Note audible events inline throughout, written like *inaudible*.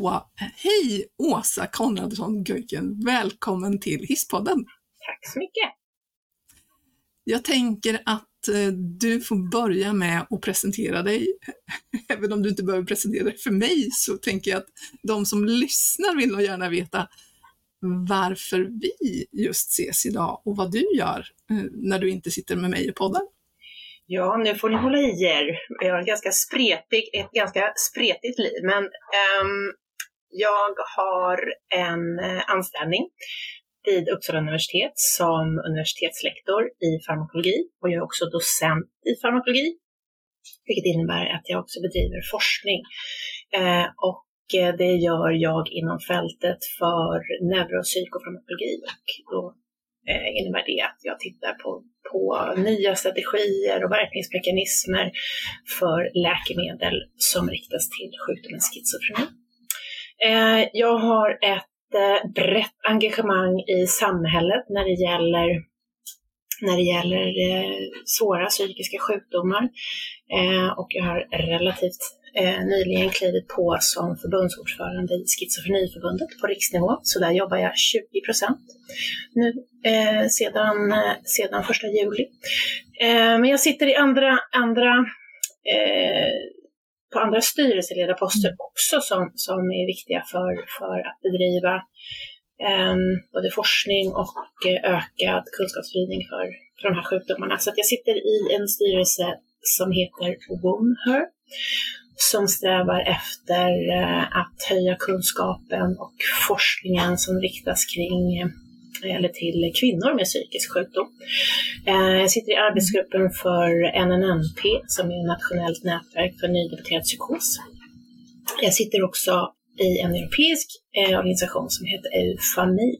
Så hej Åsa Konradsson Göken, välkommen till Hisspodden. Tack så mycket. Jag tänker att eh, du får börja med att presentera dig. *laughs* Även om du inte behöver presentera dig för mig så tänker jag att de som lyssnar vill nog gärna veta varför vi just ses idag och vad du gör eh, när du inte sitter med mig i podden. Ja, nu får ni hålla i er. Jag har ett ganska, spretig, ett ganska spretigt liv, men um, jag har en eh, anställning vid Uppsala universitet som universitetslektor i farmakologi och jag är också docent i farmakologi, vilket innebär att jag också bedriver forskning. Eh, och eh, det gör jag inom fältet för neuropsykofarmakologi och då innebär det att jag tittar på på nya strategier och verkningsmekanismer för läkemedel som riktas till sjukdomen schizofreni. Eh, jag har ett eh, brett engagemang i samhället när det gäller när det gäller eh, svåra psykiska sjukdomar. Eh, och jag har relativt eh, nyligen klivit på som förbundsordförande i Schizofreniförbundet på riksnivå, så där jobbar jag 20 procent nu eh, sedan, eh, sedan första juli. Eh, men jag sitter i andra, andra eh, andra styrelseledarposter också som, som är viktiga för, för att bedriva eh, både forskning och eh, ökad kunskapsspridning för, för de här sjukdomarna. Så att jag sitter i en styrelse som heter WOMHER som strävar efter eh, att höja kunskapen och forskningen som riktas kring eh, eller till kvinnor med psykisk sjukdom. Eh, jag sitter i arbetsgruppen för NNNP som är ett nationellt nätverk för nydebuterad psykos. Jag sitter också i en europeisk eh, organisation som heter EUFAMI.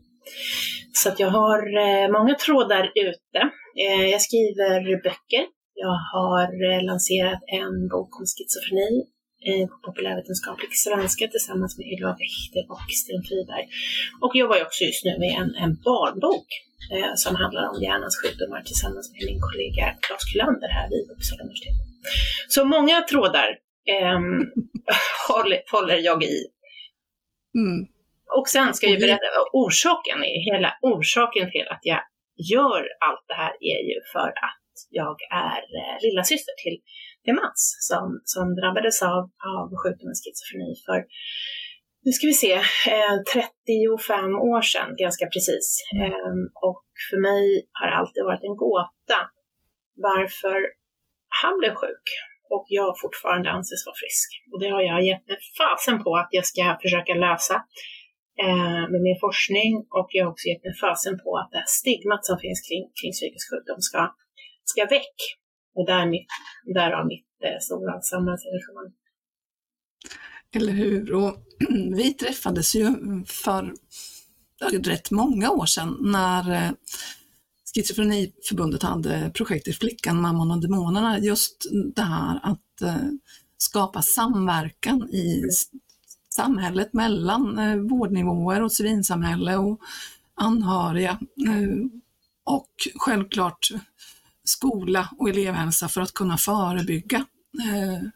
Så att jag har eh, många trådar ute. Jag skriver böcker jag har lanserat en bok om schizofreni på populärvetenskaplig svenska tillsammans med Ylva Wächter och Sten Friberg. Och jobbar också just nu med en, en barnbok eh, som handlar om hjärnans sjukdomar tillsammans med min kollega Claes Kylander här vid Uppsala universitet. Så många trådar eh, *laughs* håller, håller jag i. Mm. Och sen ska jag berätta, orsaken, är hela, orsaken till att jag gör allt det här är ju för att jag är eh, lilla syster till, Mats som, som drabbades av, av sjukdomen schizofreni för, nu ska vi se, eh, 35 år sedan ganska precis. Eh, och för mig har det alltid varit en gåta varför han blev sjuk och jag fortfarande anses vara frisk. Och det har jag gett mig fasen på att jag ska försöka lösa eh, med min forskning och jag har också gett mig fasen på att det här stigmat som finns kring, kring psykisk sjukdom ska ska väck. Och där mitt, därav mitt eh, stora samhällsengagemang. Eller hur? Och *clears throat* vi träffades ju för rätt många år sedan när eh, Schizofreniförbundet hade projektet Flickan, mamman och demonerna. Just det här att eh, skapa samverkan i samhället mellan eh, vårdnivåer och civilsamhälle och anhöriga. Och självklart skola och elevhälsa för att kunna förebygga eh,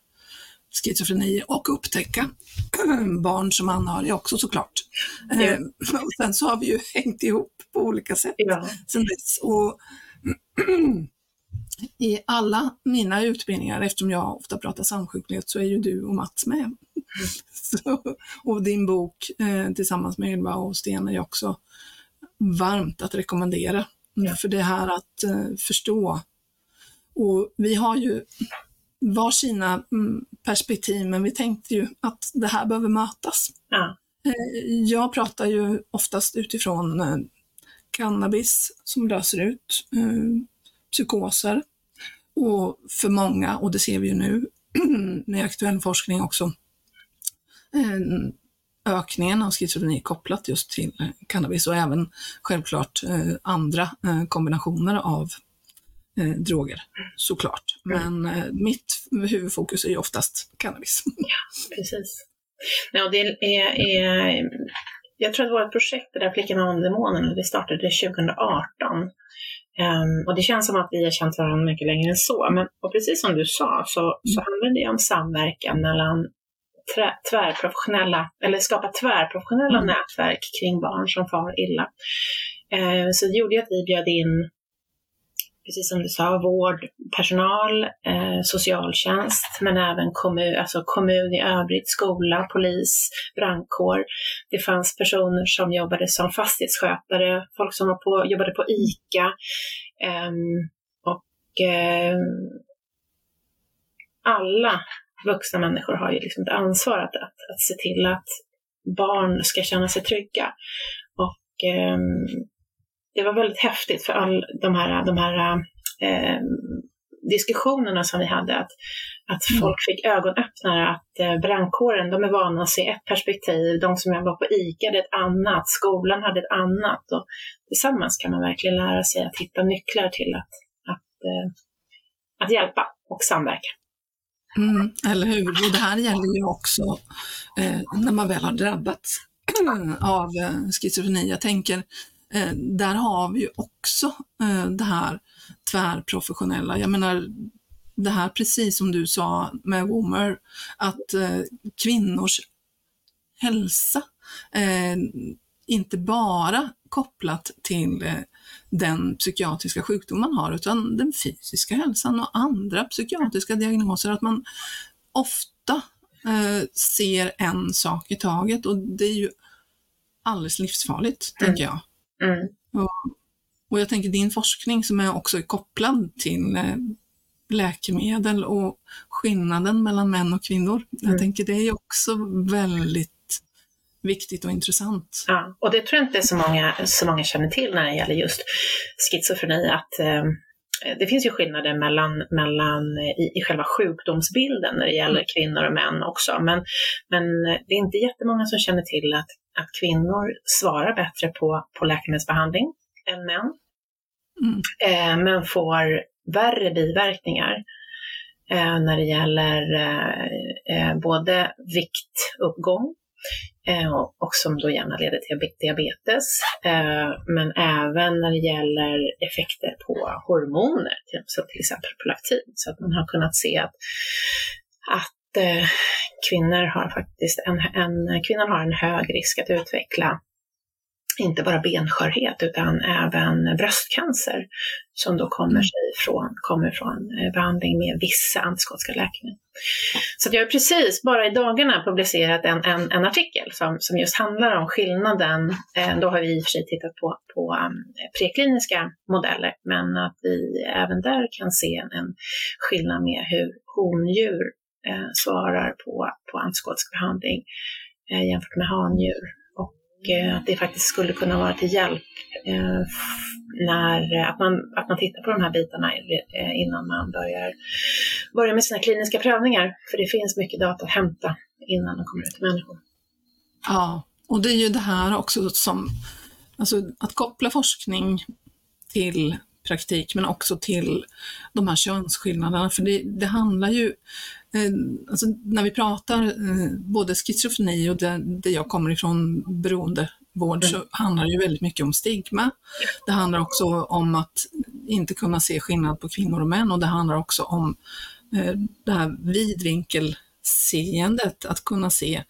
schizofreni och upptäcka *clears throat* barn som anhöriga också såklart. Eh, och sen så har vi ju *laughs* hängt ihop på olika sätt ja. sen dess. Och *clears throat* I alla mina utbildningar, eftersom jag ofta pratar samsjuklighet, så är ju du och Mats med. Mm. *laughs* Så, och din bok eh, tillsammans med Ylva och Sten är också varmt att rekommendera. Ja. För det här att eh, förstå. Och vi har ju varsina mm, perspektiv, men vi tänkte ju att det här behöver mötas. Ja. Eh, jag pratar ju oftast utifrån eh, cannabis som löser ut psykoser. Och för många, och det ser vi ju nu *clears throat* med aktuell forskning också, ökningen av schizofreni kopplat just till eh, cannabis och även självklart eh, andra eh, kombinationer av droger såklart. Mm. Men mitt huvudfokus är ju oftast cannabis. *laughs* Ja, precis. Ja, det är, är, jag tror att vårt projekt, det där Flickan och demonen, det startade 2018. Um, ehm, och det känns som att vi har känt varandra mycket längre än så. Men och precis som du sa så, så handlar det om samverkan mellan tvärprofessionella, eller skapa tvärprofessionella mm. nätverk kring barn som far illa. Eh, så det gjorde att vi bjöd in precis som du sa, vårdpersonal, eh, socialtjänst, men även kommun, alltså kommun i övrigt, skola, polis, brandkår. Det fanns personer som jobbade som fastighetsskötare, folk som var på, jobbade på ICA. Eh, och eh, alla vuxna människor har ju liksom ett ansvar att, att, att se till att barn ska känna sig trygga. Och eh, det var väldigt häftigt för all de här, de här eh, diskussionerna som vi hade, att, att mm. folk fick ögonöppnare, att eh, brandkåren, de är vana att se ett perspektiv, de som jobbar på ICA hade ett annat, skolan hade ett annat och tillsammans kan man verkligen lära sig att hitta nycklar till att, att, eh, att hjälpa och samverka. Mm, eller hur? Och det här gäller ju också eh, när man väl har drabbats *clears throat* av eh, schizofreni. Jag tänker Eh, där har vi ju också eh, det här tvärprofessionella. Jag menar, det här precis som du sa med Womer, att eh, kvinnors hälsa, eh, inte bara kopplat till den psykiatriska sjukdom man har, utan den fysiska hälsan och andra psykiatriska diagnoser, att man ofta ser en sak i taget och det är ju alldeles livsfarligt, mm. tänker jag. Mm. Och, och, jag tänker din forskning som är också kopplad till eh, läkemedel och skillnaden mellan män och kvinnor. Mm. Jag tänker det är också väldigt viktigt och intressant. Ja, och det tror jag inte så många, så många känner till när det gäller just schizofreni, att eh, det finns ju skillnader mellan, mellan i, i själva sjukdomsbilden när det gäller mm. kvinnor och män också, men, men det är inte jättemånga som känner till att att kvinnor svarar bättre på, på läkemedelsbehandling än män, mm. eh, men får värre biverkningar eh, när det gäller eh, eh både viktuppgång eh, Eh, och som då gärna leder till diabetes, eh, men även när det gäller effekter på hormoner, som till exempel prolaktin. Så att man har kunnat se att, att eh, kvinnor har faktiskt en, en, kvinnor har en hög risk att utveckla inte bara benskörhet utan även bröstcancer som då kommer, mm. sig från, kommer från eh, behandling med vissa antipsykotiska läkemedel. Så jag har precis bara i dagarna publicerat en, en, en, artikel som, som just handlar om skillnaden. Eh, då har vi i och för sig tittat på, på um, prekliniska modeller, men att vi även där kan se en, en skillnad med hur hondjur eh, svarar på, på antipsykotisk behandling eh, jämfört med handjur. Eh, att det faktiskt skulle kunna vara till hjälp eh, när, eh, att, man, att man tittar på de här bitarna innan man börjar, börjar med sina kliniska prövningar. För det finns mycket data att hämta innan de kommer ut till människor. Ja, och det är ju det här också som, alltså att koppla forskning till praktik men också till de här könsskillnaderna. För det, det handlar ju, eh, alltså när vi pratar eh, både schizofreni och det, det jag kommer ifrån, beroendevård, mm. så handlar det ju väldigt mycket om stigma. Det handlar också om att inte kunna se skillnad på kvinnor och män och det handlar också om eh, det här vidvinkelseendet, att kunna se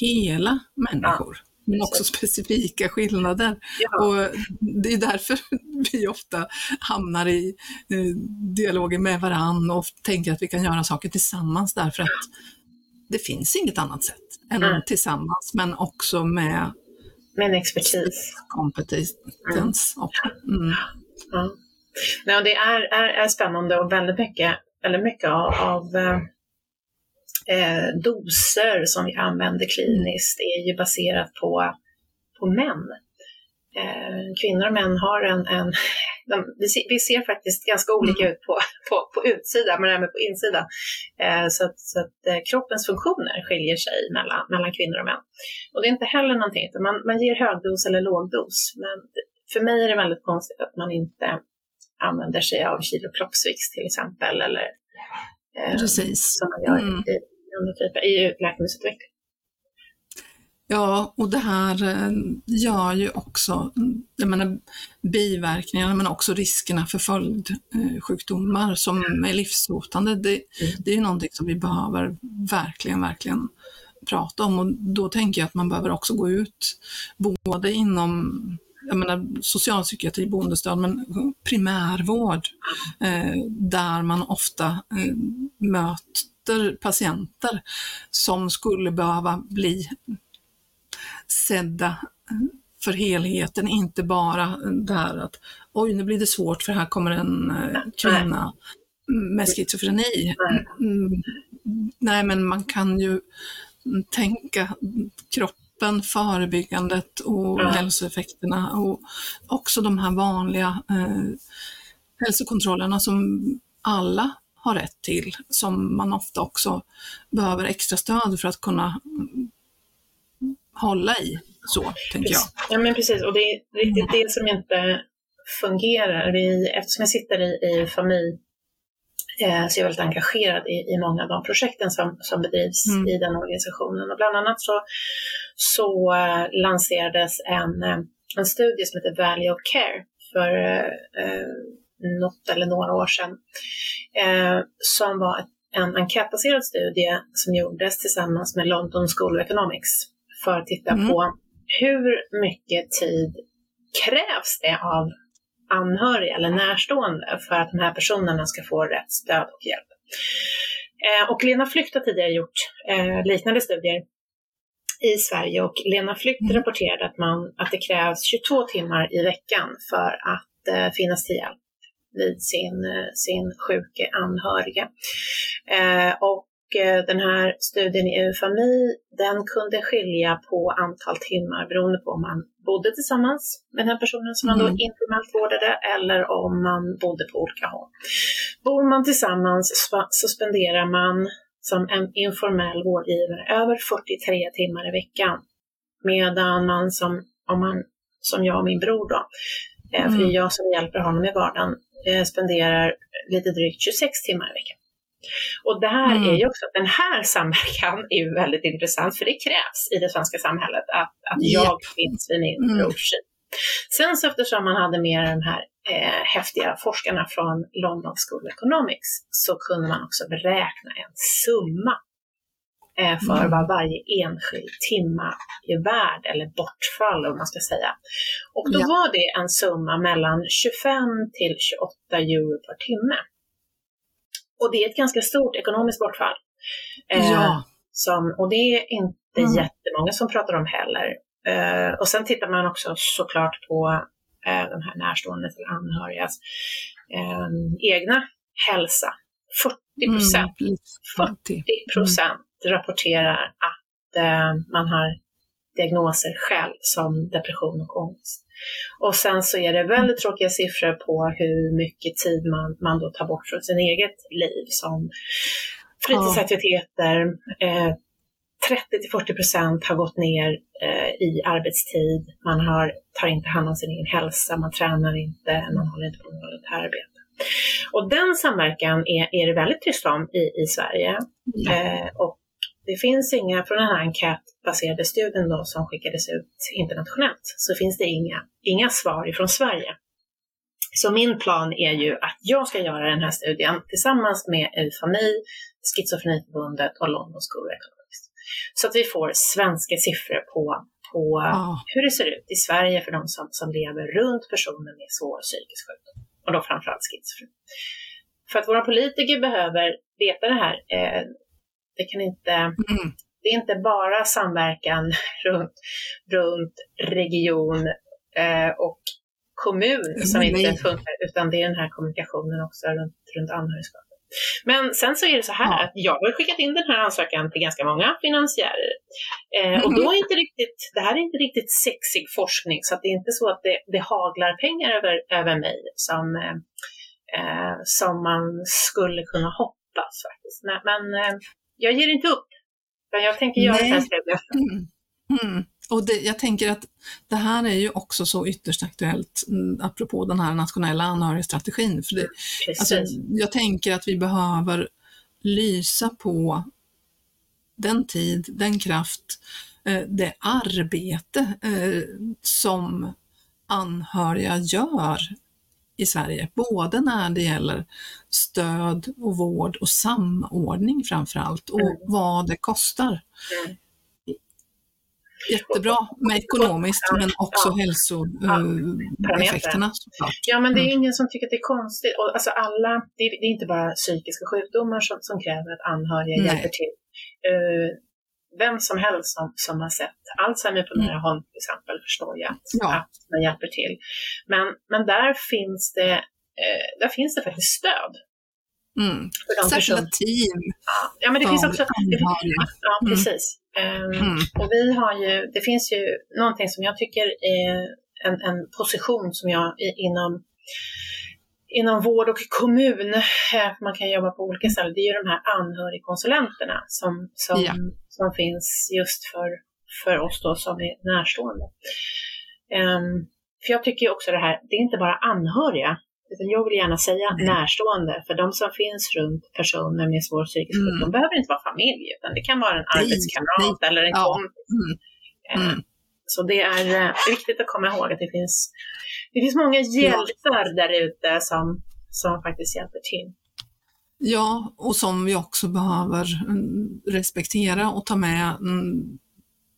hela människor men också specifika skillnader. Ja. Och det är därför *laughs* vi ofta hamnar i eh, dialoger med varann och tänker att vi kan göra saker tillsammans därför att det finns inget annat sätt än mm. tillsammans, men också med med en expertis. Kompetens. Mm. Mm. Ja. det är, är, är spännande och väldigt mycket, väldigt mycket av, av eh, doser som vi använder kliniskt är ju baserat på, på män. Eh, kvinnor och män har en, en *laughs* de, vi, ser, vi, ser, faktiskt ganska olika ut på, *laughs* på, på utsidan men även på insidan. Eh, så att, så att eh, kroppens funktioner skiljer sig mellan, mellan kvinnor och män. Och det är inte heller någonting, man, man ger högdos eller lågdos. Men för mig är det väldigt konstigt att man inte använder sig av kilo kroppsvikt till exempel. Eller, eh, Precis. Som man gör mm. i, andra typer i läkemedelsutveckling. Ja, och det här eh, gör ju också, jag menar biverkningarna men också riskerna för följdsjukdomar som är livshotande. Det, mm. det är någonting som vi behöver verkligen, verkligen prata om och då tänker jag att man behöver också gå ut både inom jag menar, socialpsykiatri, boendestöd, men primärvård eh, där man ofta eh, möter patienter som skulle behöva bli sedda för helheten, inte bara det här att oj, nu blir det svårt för här kommer en eh, kvinna med schizofreni. Mm, nej, men man kan ju tänka kroppen, förebyggandet och ja. hälsoeffekterna och också de här vanliga eh, hälsokontrollerna som alla har rätt till, som man ofta också behöver extra stöd för att kunna hålla i. Så, tänker jag. Ja, men precis. Och det är riktigt det som inte fungerar. Vi, eftersom jag sitter i, i familj eh, så är jag väldigt engagerad i, i många av de projekten som, som bedrivs mm. i den organisationen. Och bland annat så, så uh, lanserades en, uh, en studie som heter Value of Care för uh, något eller några år sedan. som var en enkätbaserad studie som gjordes tillsammans med London School of Economics för att titta mm. på hur mycket tid krävs det av anhöriga eller närstående för att de här personerna ska få rätt stöd och hjälp. Eh, och Lena Flykt har tidigare gjort eh, liknande studier i Sverige och Lena Flykt mm. rapporterade att, man, att det krävs 22 timmar i veckan för att eh, finnas till hjälp vid sin, eh, sin sjuke anhörige. Eh, och Eh, den här studien i eufami, den kunde skilja på antal timmar beroende på om man bodde tillsammans med den här personen som man då mm. informellt vårdade eller om man bodde på olika håll. Bor man tillsammans så spenderar man som en informell vårdgivare över 43 timmar i veckan. Medan man som, om man, som jag och min bror då, mm. för det är mm. jag som hjälper honom i vardagen, spenderar lite drygt 26 timmar i veckan. Och det här mm. är ju också, den här samverkan är ju väldigt intressant för det krävs i det svenska samhället att, att jag finns vid min mm. brors Sen så eftersom man hade med de här eh, häftiga forskarna från London School of Economics så kunde man också beräkna en summa eh, för mm. vad varje enskild timma är värd, eller bortfall om man ska säga. Och då ja. var det en summa mellan 25 till 28 euro per timme. Och det är ett ganska stort ekonomiskt bortfall. Eh, ja. som, och det är inte mm. jättemånga som pratar om heller. Eh, och sen tittar man också såklart på eh, de här närstående eller anhörigas eh, egna hälsa. 40 procent, mm. 40 procent rapporterar att eh, man har diagnoser själv som depression och ångest. Och sen så är det väldigt tråkiga siffror på hur mycket tid man, man då tar bort från sin eget liv som fritidsaktiviteter. Eh, 30 till 40 procent har gått ner eh, i arbetstid. Man har, tar inte hand om sin egen hälsa, man tränar inte, man håller inte på med arbete. Och den samverkan är, är det väldigt tyst om i, i Sverige. Ja. Eh, och det finns inga, från den här enkätbaserade studien då, som skickades ut internationellt, så finns det inga, inga svar ifrån Sverige. Så min plan är ju att jag ska göra den här studien tillsammans med Eufami, Schizofreniförbundet och London School of Economics. Så att vi får svenska siffror på, på oh. hur det ser ut i Sverige för de som, som lever runt personer med svår psykisk sjukdom. Och då framförallt schizofreni. För att våra politiker behöver veta det här. Eh, det, kan inte, mm. det är inte bara samverkan *laughs* runt, runt region eh, och kommun som mm, inte funkar, utan det är den här kommunikationen också runt, runt anhörigskapet. Men sen så är det så här ja. att jag har skickat in den här ansökan till ganska många finansiärer. Eh, och då är inte riktigt, det här är inte riktigt sexig forskning, så att det är inte så att det, det haglar pengar över, över mig som, eh, eh som man skulle kunna hoppas faktiskt. Men, men eh, jag ger inte upp. Jag tänker göra Nej. det här steget. Mm. Mm. Och det, jag tänker att det här är ju också så ytterst aktuellt, mm, apropå den här nationella anhörigstrategin. För det, alltså, jag tänker att vi behöver lysa på den tid, den kraft, eh, det arbete eh, som anhöriga gör i Sverige, både när det gäller stöd och vård och samordning framför allt och mm. vad det kostar. Mm. jättebra med ekonomiskt men också ja. hälsoeffekterna. Ja. ja, men det är mm. ingen som tycker att det är konstigt. Och alltså alla, det är, det är inte bara psykiska sjukdomar som, som kräver att anhöriga Nej. hjälper till. Uh, vem som helst som, som har sett Alzheimer på nära håll till exempel förstår ju att, ja. att man hjälper till. Men, men där finns det eh, där finns det faktiskt stöd Mm. Särskilda team. Ja, men det finns också... Det, ja, mm. precis. Um, mm. Och vi har ju, det finns ju någonting som jag tycker är en, en position som jag inom inom vård och kommun, eh, man kan jobba på olika ställen, det är ju de här anhörigkonsulenterna som, som, ja. Som finns just för, för oss då som är närstående. Um, för jag tycker också det här, det är inte bara anhöriga, utan jag vill gärna säga mm. närstående, för de som finns runt personer med svår psykisk sjukdom mm. behöver inte vara familj, utan det kan vara en arbetskamrat eller en ja. kompis. Mm. Mm. Så det är eh, viktigt att komma ihåg att det finns, det finns många hjältar där ute som, som faktiskt hjälper till. Ja, och som vi också behöver mm, respektera och ta med mm,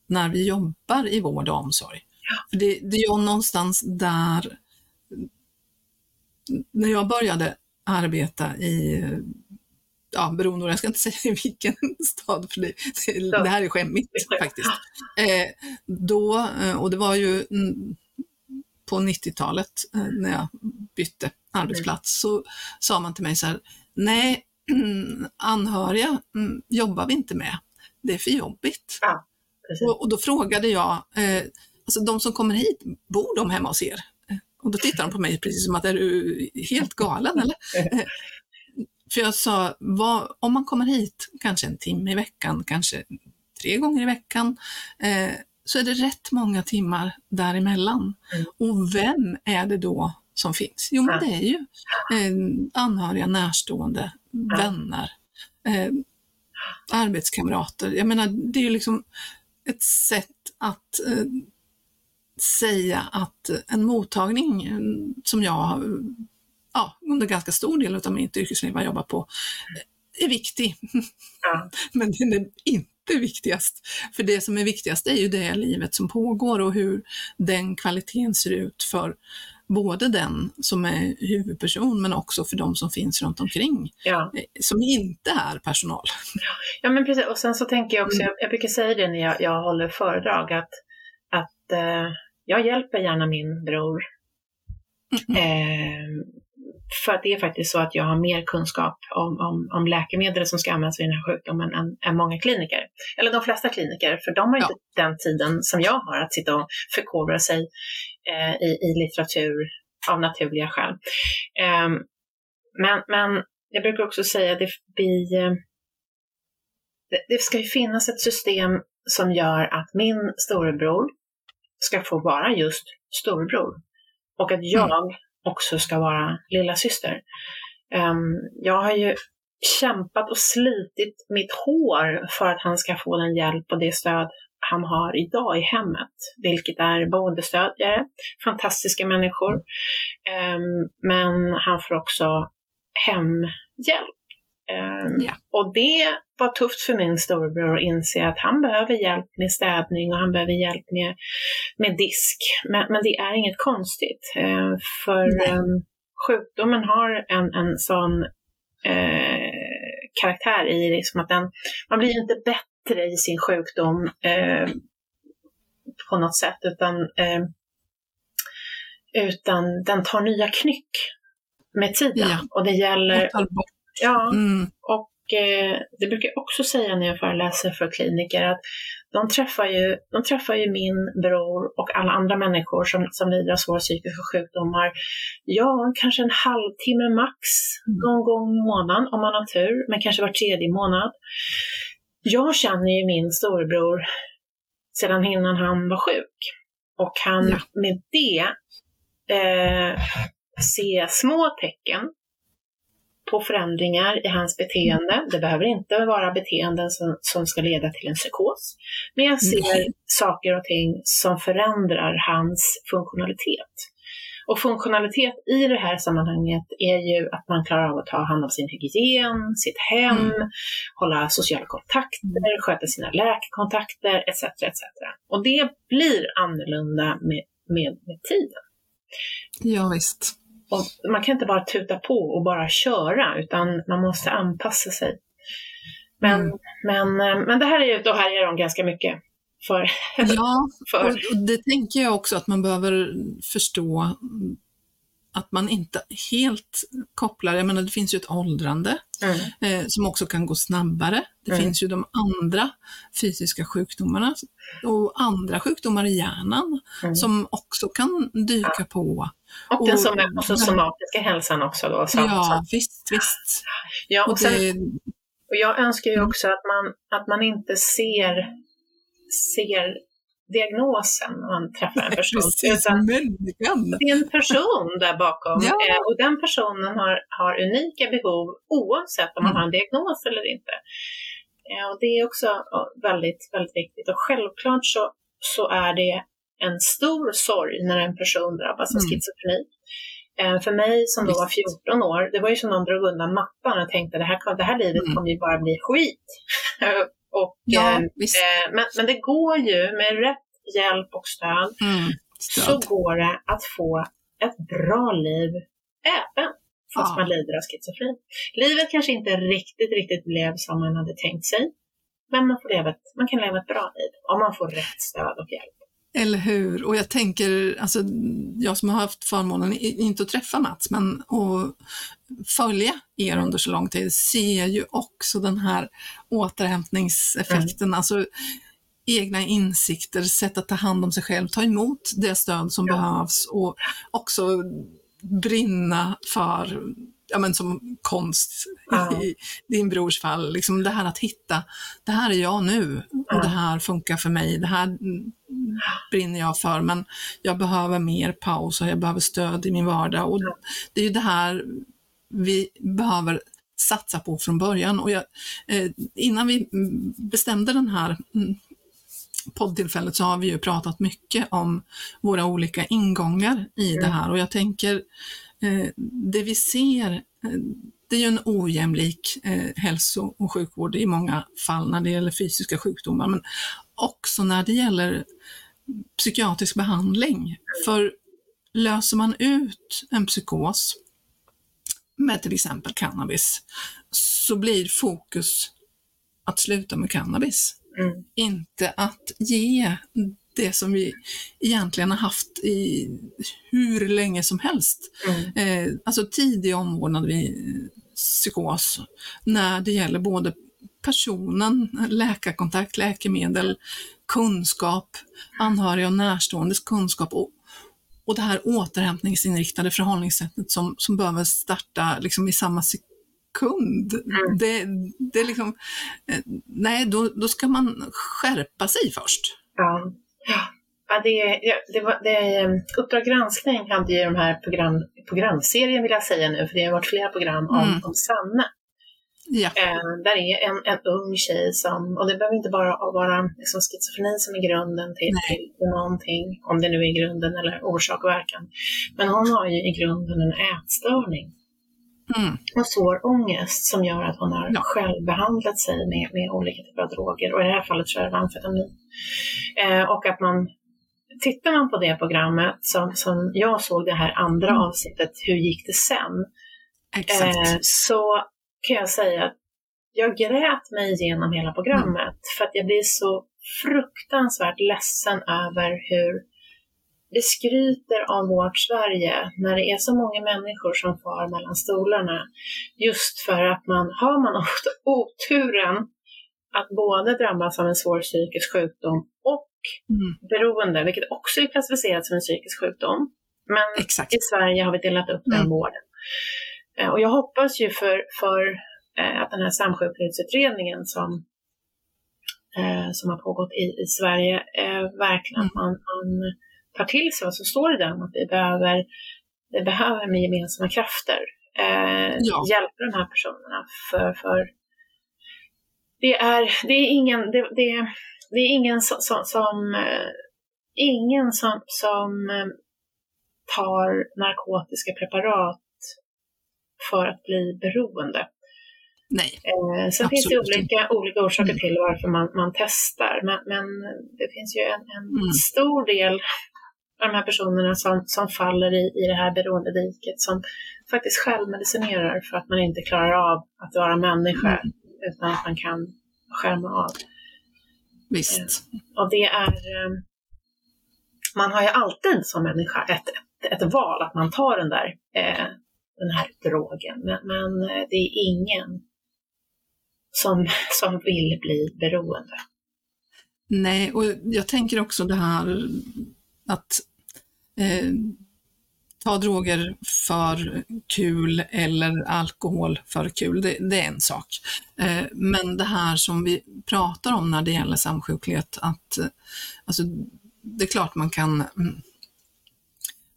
när vi jobbar i vård och omsorg. För det, det är någonstans där när jag började arbeta i, ja beroende jag ska inte *laughs* säga i vilken stad, för det, det här är skämmigt faktiskt. Eh, då, eh, och det var ju på 90-talet eh, när jag bytte arbetsplats, så sa man till mig så här, nej, *clears throat* anhöriga mm, jobbar vi inte med, det är för jobbigt. Ja, och, och, då frågade jag, eh, alltså de som kommer hit, bor de hemma hos er? Och då tittar de på mig precis som att är du helt galen eller? *laughs* För jag sa, vad, om man kommer hit kanske en timme i veckan, kanske tre gånger i veckan, eh, så är det rätt många timmar däremellan. Mm. Och vem är det då som finns? Jo, men det är ju eh, anhöriga, närstående, vänner, eh, arbetskamrater. Jag menar, det är ju liksom ett sätt att eh, säga att en mottagning som jag ja, under ganska stor del av mitt yrkesliv har jobbat på är viktig. Ja. *laughs* Men den är inte viktigast. För det som är viktigast är ju det livet som pågår och hur den kvaliteten ser ut för både den som är huvudperson men också för de som finns runt omkring, ja. som inte är personal. *laughs* Ja, men precis. Och sen så tänker jag också, mm. jag, jag brukar säga det när jag, jag håller föredrag, att, att eh, jag hjälper gärna min bror. Mm. Eh, för att det är faktiskt så att jag har mer kunskap om, om, om läkemedel som ska användas vid den här sjukdomen än, än många kliniker. Eller de flesta kliniker, för de har ja. inte den tiden som jag har att sitta och förkovra sig eh, i, i litteratur av naturliga skäl. Eh, men, men jag brukar också säga att det, vi, eh, det, det ska ju finnas ett system som gör att min storebror ska få vara just storebror. Och att jag mm. också ska vara lilla syster. Um, jag har ju kämpat och slitit mitt hår för att han ska få den hjälp och det stöd han har idag i hemmet, vilket är boendestödjare, fantastiska människor. Um, men han får också hemhjälp. Um, ja. Och det var tufft för min storebror att inse att han behöver hjälp med städning och han behöver hjälp med, med disk. Men, men det är inget konstigt, uh, för um, sjukdomen har en, en sån uh, karaktär i liksom att den, man blir inte bättre i sin sjukdom uh, på något sätt, utan, utan den tar nya knyck med tiden. Ja. Och det gäller Ja, mm. och eh, det brukar jag också säga när jag föreläser för kliniker att de träffar ju, de träffar ju min bror och alla andra människor som, som lider av svåra psykiska sjukdomar, ja, kanske en halvtimme max mm. någon gång i månaden om man har tur, men kanske var tredje månad. Jag känner ju min storebror sedan innan han var sjuk och kan ja. med det eh, se små tecken på förändringar i hans beteende. Det behöver inte vara beteenden som, som ska leda till en psykos. Men jag ser mm. saker och ting som förändrar hans funktionalitet. Och funktionalitet i det här sammanhanget är ju att man klarar av att ta hand om sin hygien, sitt hem, mm. hålla sociala kontakter, sköta sina läkarkontakter etc. etc. Och det blir annorlunda med, med, med tiden. Ja, visst. Och man kan inte bara tuta på och bara köra, utan man måste anpassa sig. Men, mm. men, eh, men det här är ju, då härjar de ganska mycket. För, ja, *laughs* för. Och, det tänker jag också att man behöver förstå att man inte helt kopplar, jag menar det finns ju ett åldrande mm. eh, som också kan gå snabbare. Det mm. finns ju de andra fysiska sjukdomarna och andra sjukdomar i hjärnan mm. som också kan dyka ja. på. Och, och den som är, alltså, somatiska hälsan också då? Så, ja, så. visst, visst. Ja, och, och, sen, det, och jag önskar ju mm. också att man, att man inte ser, ser diagnosen när man träffar en person. Precis, utan det är en person där bakom ja. Eh, och den personen har, har unika behov oavsett om man mm. har en diagnos eller inte. Eh, och det är också väldigt, väldigt viktigt och självklart så, så är det en stor sorg när en person drabbas av mm. schizofreni. Eh, för mig som då var 14 år, det var ju som någon drog undan mattan och tänkte det här, det här livet mm. kommer ju bara bli skit. *laughs* och, ja, eh, men, men det går ju med rätt hjälp och stöd, mm, stöd, så går det att få ett bra liv även fast ja. man lider av schizofreni. Livet kanske inte riktigt, riktigt blev som man hade tänkt sig, men man, får leva ett, man kan leva ett bra liv om man får rätt stöd och hjälp. Eller hur? Och jag tänker, alltså, jag som har haft förmånen, inte att träffa Mats, men att följa er under så lång tid, ser ju också den här återhämtningseffekten. Mm. Alltså, egna insikter, sätt att ta hand om sig själv, ta emot det stöd som ja. behövs och också brinna för, ja men som konst ja. i din brors fall, liksom det här att hitta, det här är jag nu och det här funkar för mig, det här brinner jag för men jag behöver mer paus och jag behöver stöd i min vardag. Och det är ju det här vi behöver satsa på från början. Och jag, eh, innan vi bestämde den här mm, poddtillfället så har vi ju pratat mycket om våra olika ingångar i det här. Och jag tänker det vi ser eh, det är ju en ojämlik eh, hälso och sjukvård i många fall när det gäller fysiska sjukdomar, men också när det gäller psykiatrisk behandling. För löser man ut en psykos med till exempel cannabis så blir fokus att sluta med cannabis. Mm. Inte att ge det som vi egentligen har haft i hur länge som helst. Mm. Eh, alltså tidig omvårdnad vid psykos när det gäller både personen, läkarkontakt, läkemedel, kunskap, anhöriga och närståendes kunskap och, och det här återhämtningsinriktade förhållningssättet som, som behöver starta liksom i samma sekund kund. Mm. Det, det är liksom, eh, nej, då, då ska man skärpa sig först. Ja, ja det, det, var, det, eh, Uppdrag granskning hade ju de här program, programserien vill jag säga nu, för det har varit flera program om, mm. om Sanne. Ja. Eh, där är en, en ung tjej som, och det behöver inte bara vara liksom schizofreni som är grunden till, till någonting, om det nu är grunden eller orsak och verkan. Men hon har ju i grunden en ätstörning. Mm. Och svår ångest som gör att hon har ja. självbehandlat sig med, med olika typer av droger och i det här fallet tror jag det amfetamin. Eh, och att man, tittar man på det programmet som, som jag såg det här andra mm. avsnittet, Hur gick det sen? Eh, så kan jag säga att jag grät mig igenom hela programmet mm. för att jag blir så fruktansvärt ledsen över hur det skryter om vårt Sverige när det är så många människor som far mellan stolarna. Just för att man har man ofta oturen att både drabbas av en svår psykisk sjukdom och mm. beroende, vilket också är klassificerat som en psykisk sjukdom. Men Exakt. i Sverige har vi delat upp den mm. vården. Eh, och jag hoppas ju för, för eh, att den här samsjuklighetsutredningen som, eh, som har pågått i, i Sverige, verkligen mm. att man, man tar till sig vad som står i den, att vi behöver, vi behöver med gemensamma krafter eh, ja. hjälpa de här personerna. För, för det, är, det är ingen, det, det, det är ingen som, som, som eh, ingen som, som eh, tar narkotiska preparat för att bli beroende. Nej. Eh, sen finns det olika, olika orsaker mm. till varför man, man testar, men, men det finns ju en, en mm. stor del de här personerna som, som faller i, i det här beroendediket som faktiskt självmedicinerar för att man inte klarar av att vara människa mm. utan att man kan skärma av. Visst. Eh, och det är, eh, man har ju alltid som människa ett, ett, ett val att man tar den där eh, den här drogen. Men, men, eh, det är ingen som, som vill bli beroende. Nej, och jag tänker också det här att eh, ta droger för kul eller alkohol för kul, det, det är en sak. Eh, men det här som vi pratar om när det gäller samsjuklighet, att eh, alltså, det är klart man kan mm,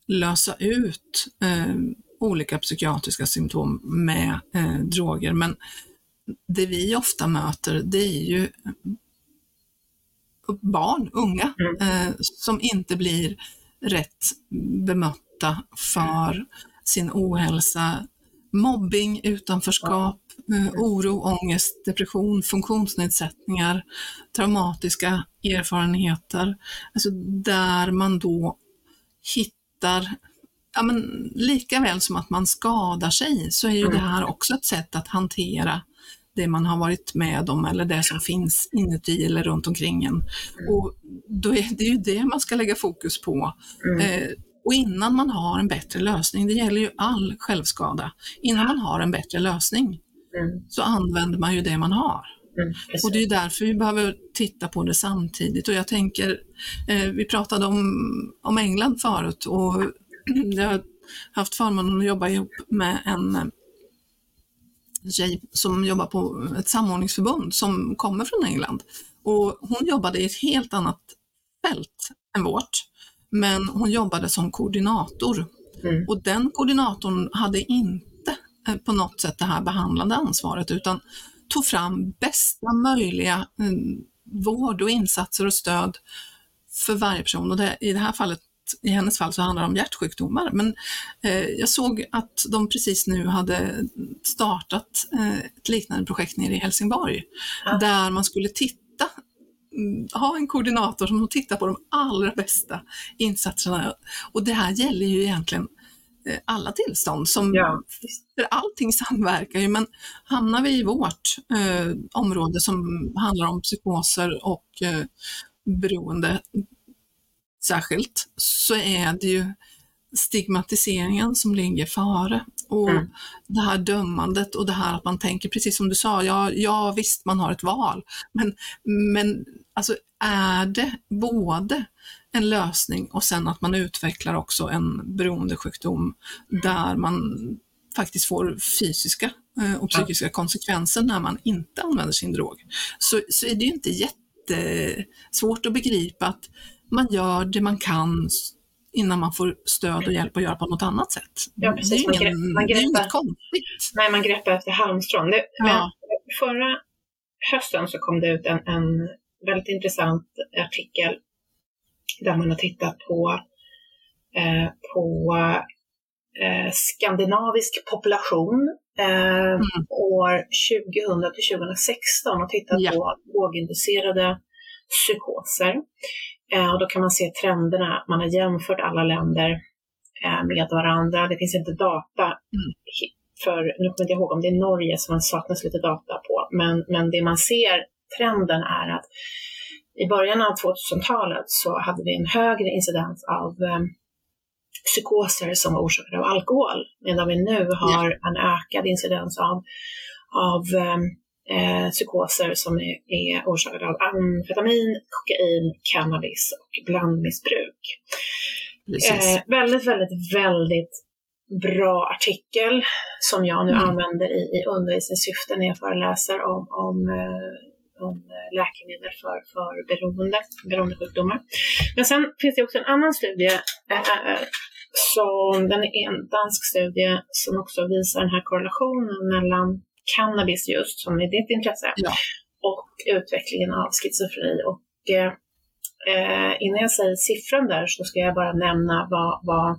lösa ut eh, olika psykiatriska symptom med eh, droger, men det vi ofta möter det är ju barn, unga, mm. eh, som inte blir rätt bemötta för sin ohälsa, mobbing, utanförskap, eh, oro, ångest, depression, funktionsnedsättningar, traumatiska erfarenheter. Alltså där man då hittar ja, men lika väl som att man skadar sig så är ju mm. det här också ett sätt att hantera det man har varit med om eller det som finns inuti eller runt omkring en. Mm. Och då är det ju det man ska lägga fokus på. Mm. Eh, och innan man har en bättre lösning, det gäller ju all självskada, innan man har en bättre lösning mm. så använder man ju det man har. Mm, och det är därför vi behöver titta på det samtidigt. Och jag tänker, eh, vi pratade om, om England förut och *clears throat* jag har haft förmånen att jobba ihop med en tjej som jobbar på ett samordningsförbund som kommer från England. Och hon jobbade i ett helt annat fält än vårt, men hon jobbade som koordinator. Mm. Och den koordinatorn hade inte eh, på något sätt det här behandlande ansvaret utan tog fram bästa möjliga mm, vård och insatser och stöd för varje person. Och det, I det här fallet i hennes fall så handlar det om hjärtsjukdomar. Men eh, jag såg att de precis nu hade startat eh, ett liknande projekt nere i Helsingborg ja. där man skulle titta mm, ha en koordinator som tittar på de allra bästa insatserna. Och det här gäller ju egentligen eh, alla tillstånd, som, ja. för allting samverkar ju, men hamnar vi i vårt eh, område som handlar om psykoser och eh, beroende, särskilt, så är det ju stigmatiseringen som ligger före. Och mm. det här dömandet och det här att man tänker, precis som du sa, ja, ja visst man har ett val, men, men alltså är det både en lösning och sen att man utvecklar också en beroendesjukdom där man faktiskt får fysiska eh, och psykiska konsekvenser när man inte använder sin drog, så, så är det ju inte jättesvårt att begripa att man gör det man kan innan man får stöd och hjälp att göra på något annat sätt. Ja, precis. Det är, ingen, man greppar, det är inget konstigt. Nej, man greppar efter halmstrån. Det, ja. Förra hösten så kom det ut en, en väldigt intressant artikel där man har tittat på, eh, på eh, skandinavisk population eh, mm. år 2000 till 2016 och tittat ja. på låginducerade psykoser. Eh, och då kan man se trenderna, man har jämfört alla länder eh, med varandra. Det finns inte data mm. för, nu kommer jag inte ihåg om det är Norge som man saknas lite data på, men, men det man ser, trenden är att i början av 2000-talet så hade vi en högre incidens av eh, psykoser som var orsakade av alkohol, medan vi nu har en ökad incidens av, av um, eh, psykoser som är, är orsakade av amfetamin, kokain, cannabis och blandmissbruk. Eh, väldigt, väldigt, väldigt bra artikel som jag nu mm. använder i, i undervisningssyfte när jag föreläser om, om, eh, om läkemedel för, för beroende, beroendesjukdomar. Men sen finns det också en annan studie eh, eh som den är en dansk studie som också visar den här korrelationen mellan cannabis just, som är ditt intresse, ja. och utvecklingen av schizofreni. Och eh, eh, innan jag säger siffran där så ska jag bara nämna vad, vad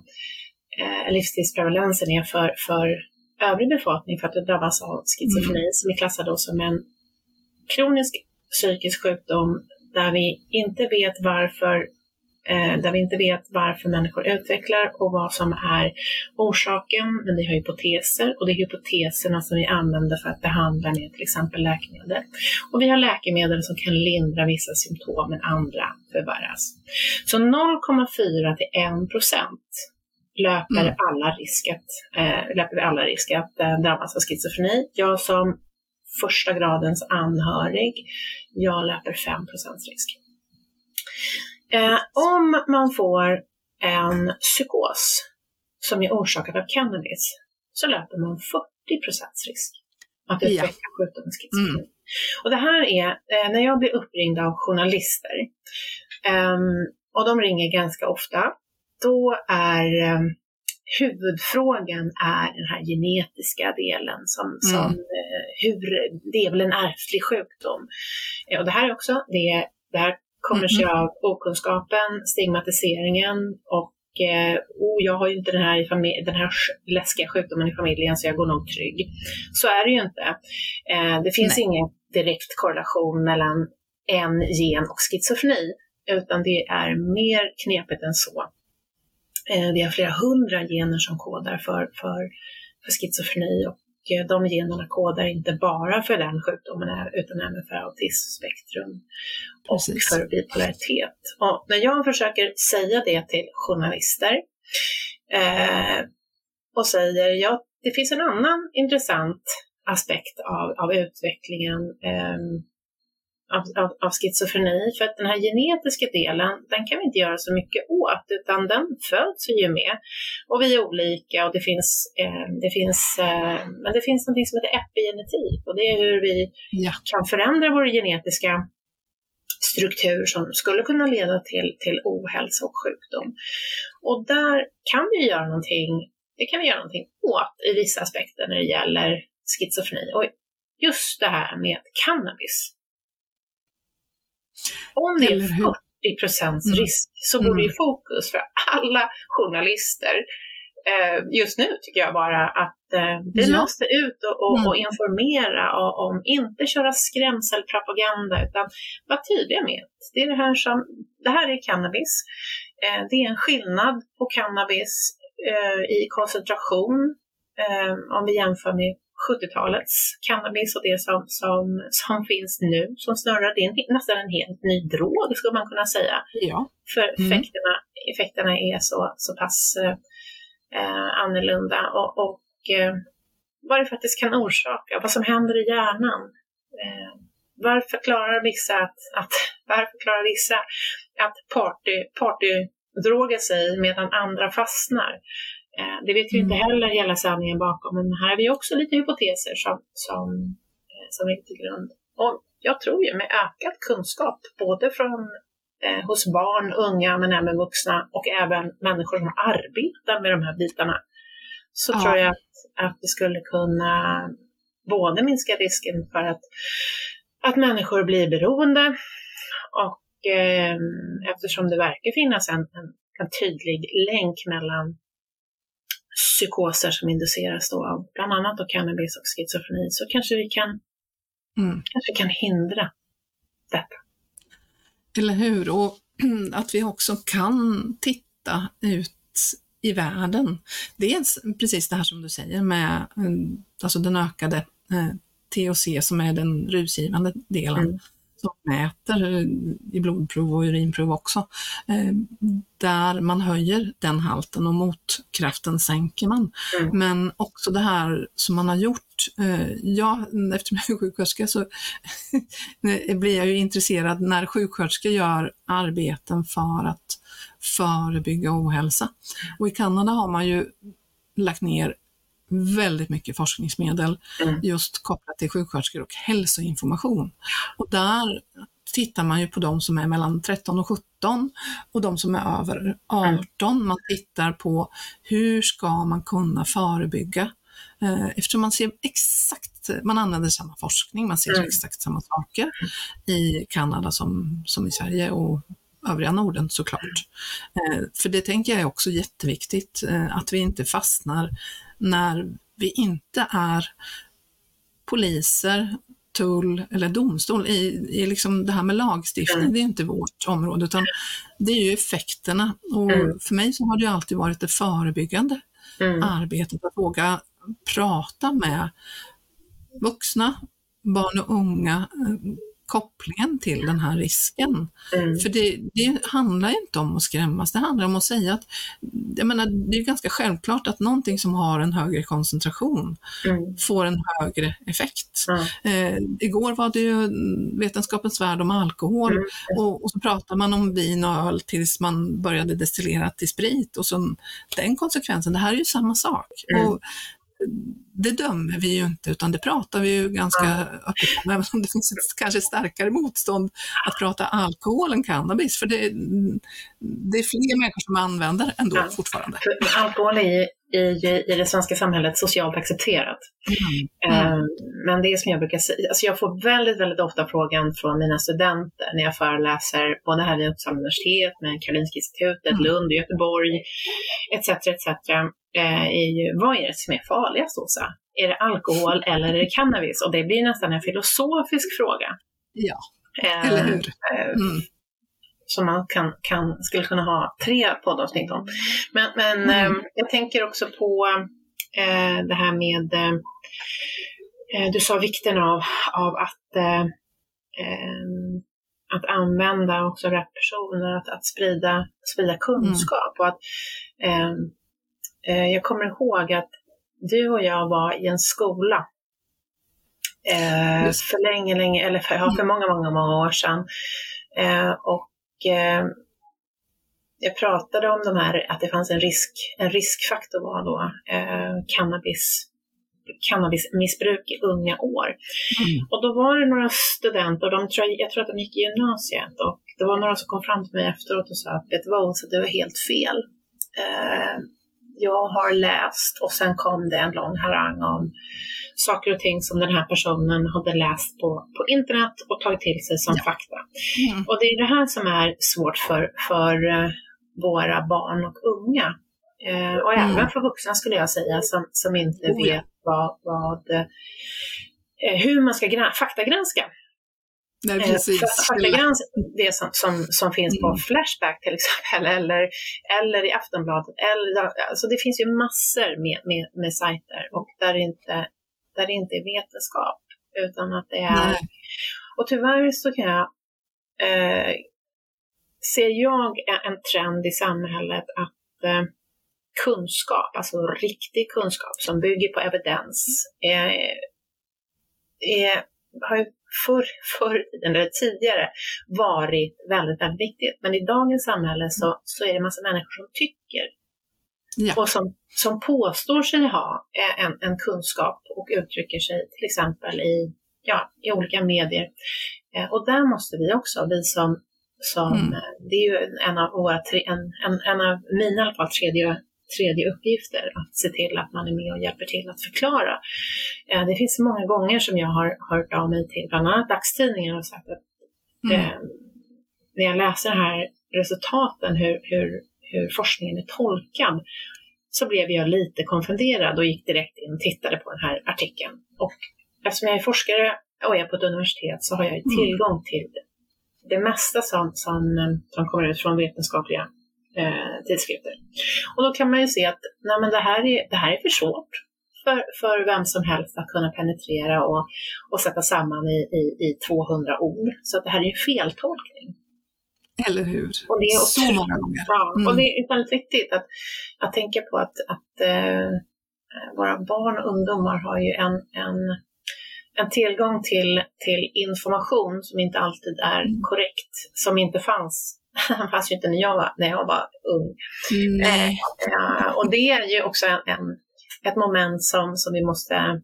eh, livstidsprevalensen är för, för övrig befolkning för att det drabbas av schizofreni mm. som är klassad som en kronisk psykisk sjukdom där vi inte vet varför där vi inte vet varför människor utvecklar och vad som är orsaken. Men vi har hypoteser och det är hypoteserna som vi använder för att behandla med till exempel läkemedel. Och vi har läkemedel som kan lindra vissa symptom men andra förvärras. Så 0,4 till 1 procent löper mm. alla risk att, eh, löper vi alla risk att eh, drabbas av schizofreni. Jag som första gradens anhörig, jag löper 5% risk. Eh, om man får en psykos som är orsakad av cannabis så löper man 40% risk att utveckla ja. sjukdomen schizofreni. Mm. Och det här är eh, när jag blir uppringd av journalister eh, och de ringer ganska ofta, då är ehm, huvudfrågan är den här genetiska delen som, mm. som eh, hur, det är väl en ärftlig sjukdom. Eh, och det här är också, det, här kommer sig av okunskapen, stigmatiseringen och eh, oh, jag har ju inte den här, den här läskiga sjukdomen i familjen så jag går nog trygg. Så är det ju inte. Eh, det finns Nej. ingen direkt korrelation mellan en gen och schizofreni, utan det är mer knepigt än så. Eh, vi har flera hundra gener som kodar för, för, för schizofreni och de generna kodar inte bara för den sjukdomen utan även för autismspektrum och Precis. för bipolaritet. Och när jag försöker säga det till journalister eh, och säger ja, det finns en annan intressant aspekt av, av utvecklingen eh, av, av, av schizofreni. För att den här genetiska delen, den kan vi inte göra så mycket åt, utan den föds vi ju med. Och vi är olika och det finns, eh, det finns, eh, men det finns något som heter epigenetik och det är hur vi ja. kan förändra vår genetiska struktur som skulle kunna leda till, till ohälsa och sjukdom. Och där kan vi göra någonting, det kan vi göra någonting åt i vissa aspekter när det gäller schizofreni. Och just det här med cannabis om det är 40 procents mm. risk så borde ju mm. fokus för alla journalister eh, just nu tycker jag bara att eh, vi ja. måste ut och, och, mm. och informera och, om, inte köra skrämselpropaganda utan vara tydliga med att det är det här som, det här är cannabis. Eh, det är en skillnad på cannabis i koncentration om vi jämför med 70-talets cannabis och det som, som, som finns nu som snurrar. Det är en, nästan en helt ny drog skulle man kunna säga. Ja. För mm. effekterna, effekterna är så, så pass eh, annorlunda och, och eh, vad det faktiskt kan orsaka, vad som händer i hjärnan. Eh, varför klarar vissa att, att, *laughs* varför klarar vissa att party, partydroga sig medan andra fastnar? Eh, det vet vi inte mm. heller hela sanningen bakom, men här har vi också lite hypoteser som, som, eh, som ligger till grund. Och jag tror ju med ökad kunskap, både från eh, hos barn, unga, men även vuxna och även människor som arbetar med de här bitarna, så ja. tror jag att, att vi skulle kunna både minska risken för att, att människor blir beroende och eh, eftersom det verkar finnas en, en, en tydlig länk mellan psykoser som induceras då av bland annat då cannabis och schizofreni så kanske vi kan, mm. kanske kan hindra detta. Eller hur? Och *clears throat* att vi också kan titta ut i världen. Dels precis det här som du säger med mm, alltså den ökade eh, THC som är den rusgivande delen. Mm som mäter i blodprov och urinprov också, eh, där man höjer den halten och motkraften sänker man. Mm. Men också det här som man har gjort, eh, ja, eftersom jag är sjuksköterska så *laughs* blir jag ju intresserad när sjuksköterskor gör arbeten för att förebygga ohälsa. Och i Kanada har man ju lagt ner väldigt mycket forskningsmedel mm. just kopplat till sjuksköterskor och hälsoinformation. Och där tittar man ju på de som är mellan 13 och 17 och de som är över 18. Man tittar på hur ska man kunna förebygga eh, Eftersom man ser exakt, man använder samma forskning, man ser mm. exakt samma saker i Kanada som, som i Sverige och övriga Norden såklart. Eh, för det tänker jag är också jätteviktigt, eh, att vi inte fastnar när vi inte är poliser, tull eller domstol i, i liksom det här med lagstiftning, mm. det är inte vårt område utan det är ju effekterna. Och mm. för mig så har det alltid varit det förebyggande mm. arbetet, att våga prata med vuxna, barn och unga, kopplingen till den här risken. Mm. För det, det, handlar inte om att skrämmas, det handlar om att säga att, jag menar, det är ganska självklart att någonting som har en högre koncentration mm. får en högre effekt. Eh, igår var det ju Vetenskapens värld om alkohol mm. och, och, så pratar man om vin och öl tills man började destillera till sprit och så den konsekvensen, det här är ju samma sak. Mm. Och det dömer vi ju inte, utan det pratar vi ju ganska ja. öppet om, även om det finns ett kanske starkare motstånd att prata alkohol än cannabis, för det, det är fler människor som använder ändå ja. fortfarande. För alkohol är i, i det svenska samhället socialt accepterat. Mm. Mm. Men det är som jag brukar säga, alltså jag får väldigt, väldigt ofta frågan från mina studenter när jag föreläser både här vid Uppsala universitet, med Karolinska institutet, mm. Lund, Göteborg etc. etc. Eh, är ju, vad är det som är farligast Åsa? Är det alkohol *laughs* eller är det cannabis? Och det blir nästan en filosofisk fråga. Ja, eh, eller hur? Mm som man kan, kan, skulle kunna ha tre poddavsnitt om. Men, men mm. eh, jag tänker också på eh, det här med, eh, eh du sa vikten av, av att, eh, eh, att använda också rätt personer, att, att sprida, sprida kunskap. Mm. Och att, jag kommer ihåg att du och jag var i en skola för länge, länge, eller för, ja, för många, många, många år sedan. och eh, jag pratade om de här, att det fanns en, risk, en riskfaktor var då eh, cannabis cannabismissbruk i unga år. Mm. Och då var det några studenter, de tror, jag tror att de gick i gymnasiet, och det var några som kom fram till mig efteråt och sa att vet du vad, så det var helt fel. Eh, jag har läst och sen kom det en lång harang om saker och ting som den här personen hade läst på, på internet och tagit till sig som ja. fakta. Mm. Och det är det här som är svårt för, för uh, våra barn och unga. Uh, och mm. även för vuxna skulle jag säga som, som inte oh, vet vad, vad uh, hur man ska faktagranska. Nej, precis. Faktagrans, det som, som, som finns mm. på Flashback till exempel, eller, eller i Aftonbladet. Eller, alltså det finns ju massor med, med, med sajter och där det, inte, där det inte är vetenskap, utan att det är... Nej. Och tyvärr så kan jag, eh, ser jag en trend i samhället att eh, kunskap, alltså riktig kunskap som bygger på evidens, är, är, har förr, förr eller tidigare varit väldigt, väldigt viktigt. Men i dagens samhälle så, så är det en massa människor som tycker ja. och som, som påstår sig ha en, en kunskap och uttrycker sig till exempel i, ja, i olika medier. Eh, och där måste vi också, vi som, som mm. det är ju en av, våra tre, en, en, en av mina i alla fall tredje tredje uppgifter, att se till att man är med och hjälper till att förklara. Eh, det finns många gånger som jag har hört av mig till bland annat dagstidningar och sagt att mm. eh, när jag läser här resultaten, hur, hur, hur forskningen är tolkad, så blev jag lite konfunderad och gick direkt in och tittade på den här artikeln. Och eftersom jag är forskare och är på ett universitet så har jag mm. tillgång till det mesta som, som, som kommer ut från vetenskapliga eh, tidskrifter. Och då kan man ju se att nej, men det, här är, det här är för svårt för, för vem som helst att kunna penetrera och, och sätta samman i, i, i 200 ord. Så att det här är en feltolkning. Eller hur? Och det är också, så många gånger. Ja, mm. och det är väldigt viktigt att, att tänka på att, att eh, våra barn och ungdomar har ju en, en, en tillgång till, till information som inte alltid är mm. korrekt, som inte fanns han fanns ju inte när jag var, när jag var ung. Mm. Eh, och det är ju också en, en, ett moment som, som vi måste,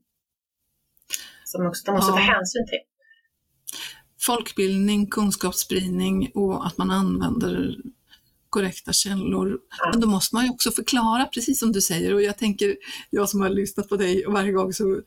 som också, måste ja. ta hänsyn till. Folkbildning, kunskapsspridning och att man använder korrekta källor. Ja. Men då måste man ju också förklara, precis som du säger, och jag tänker, jag som har lyssnat på dig varje gång så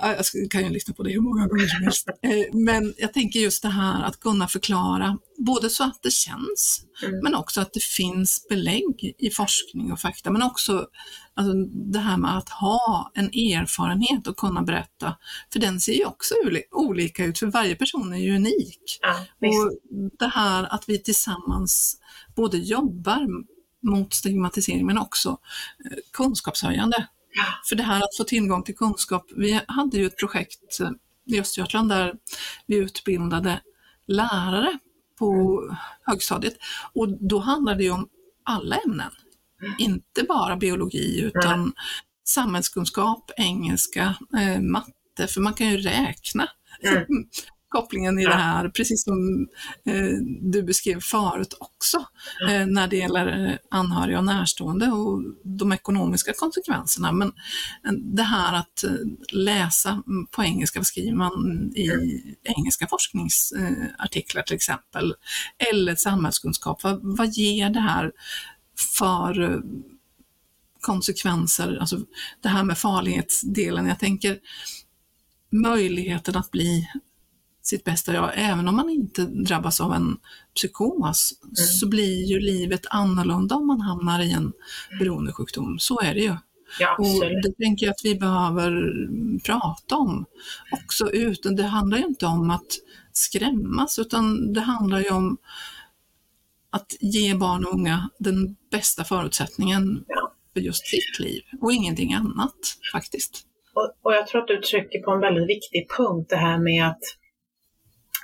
jag kan ju lyssna på det hur många gånger som helst. *laughs* Eh, men jag tänker just det här att kunna förklara, både så att det känns, mm. men också att det finns belägg i forskning och fakta, men också alltså, det här med att ha en erfarenhet och kunna berätta, för den ser ju också olika ut, för varje person är ju unik. Ja, och det här att vi tillsammans både jobbar mot stigmatisering men också eh, kunskapshöjande. För det här att få tillgång till kunskap, vi hade ju ett projekt eh, i Östergötland där vi utbildade lärare på högstadiet och då handlade det om alla ämnen. Inte bara biologi utan samhällskunskap, engelska, eh, matte, för man kan ju räkna. Mm. *laughs* kopplingen i ja. det här, precis som eh, du beskrev förut också, eh, när det gäller eh, anhöriga och närstående och de ekonomiska konsekvenserna. Men eh, det här att eh, läsa på engelska, vad skriver man i engelska forskningsartiklar till exempel, eller samhällskunskap, vad, vad ger det här för konsekvenser, alltså det här med farlighetsdelen. Jag tänker möjligheten att bli sitt bästa jag. Även om man inte drabbas av en psykos mm. så blir ju livet annorlunda om man hamnar i en beroendesjukdom. Så är det ju. Ja, och det tänker jag att vi behöver prata om också utan Det handlar ju inte om att skrämmas utan det handlar ju om att ge barn och unga den bästa förutsättningen ja. för just sitt liv och ingenting annat faktiskt. Och, och jag tror att du trycker på en väldigt viktig punkt det här med att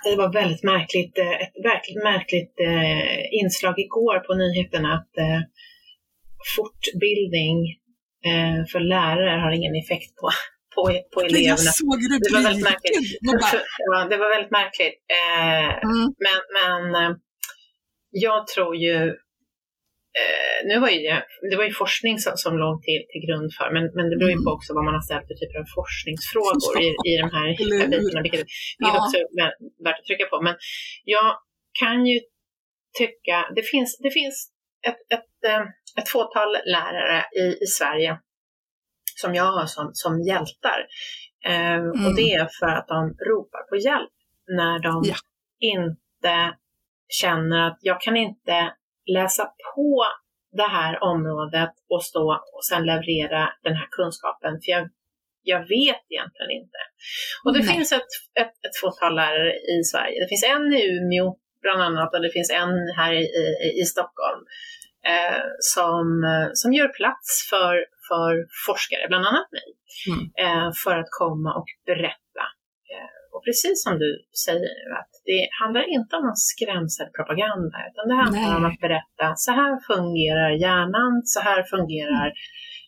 det var väldigt märkligt, eh, ett verkligt märkligt eh, inslag igår på nyheterna att eh, fortbildning för lärare har ingen effekt på, på, på eleverna. Jag såg det var väldigt märkligt. det var väldigt märkligt. Mm. Men, men jag tror ju nu var ju det, det var ju forskning som, som låg till, till grund för, men, men det beror ju på mm. också vad man har ställt för typer av forskningsfrågor i, *laughs* i de här bitarna, vilket, vilket ja. också är värt att trycka på. Men jag kan ju tycka, det finns, det finns ett, ett, eh, ett fåtal lärare i, i Sverige som jag har som, som hjältar. Eh, mm. Och det är för att de ropar på hjälp när de ja. inte känner att jag kan inte läsa på det här området och stå och sen leverera den här kunskapen. För jag, jag vet egentligen inte. Och det Nej. finns ett, ett, ett fåtal lärare i Sverige. Det finns en i Umeå bland annat och det finns en här i, i, i Stockholm eh, som, som gör plats för, för forskare, bland annat mig, mm. eh, för att komma och berätta och precis som du säger nu, att det handlar inte om någon skrämselpropaganda, utan det handlar Nej. om att berätta, så här fungerar hjärnan, så här fungerar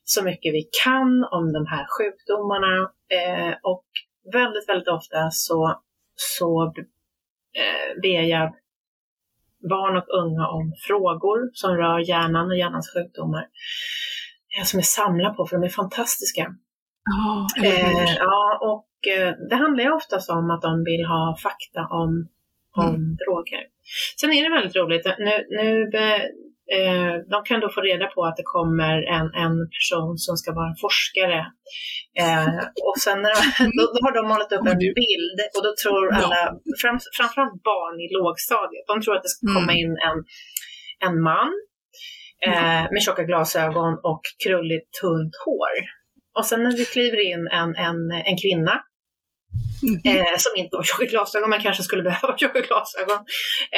så mycket vi kan om de här sjukdomarna. Eh, och väldigt, väldigt ofta så, så eh, ber jag barn och unga om frågor som rör hjärnan och hjärnans sjukdomar. Eh, som jag samlar på, för de är fantastiska. Oh, eh, ja, och det handlar ju oftast om att de vill ha fakta om, om mm. droger. Sen är det väldigt roligt, nu, nu eh, de kan då få reda på att det kommer en, en person som ska vara forskare. Eh, och sen när de, då, då, har de målat upp en bild och då tror alla, fram, framförallt barn i lågstadiet, de tror att det ska komma mm. in en, en man eh, med tjocka glasögon och krulligt tunt hår. Och sen när vi kliver in en, en, en kvinna Mm. Eh, som inte har tjocka glasögon, men kanske skulle *laughs* behöva tjocka glasögon.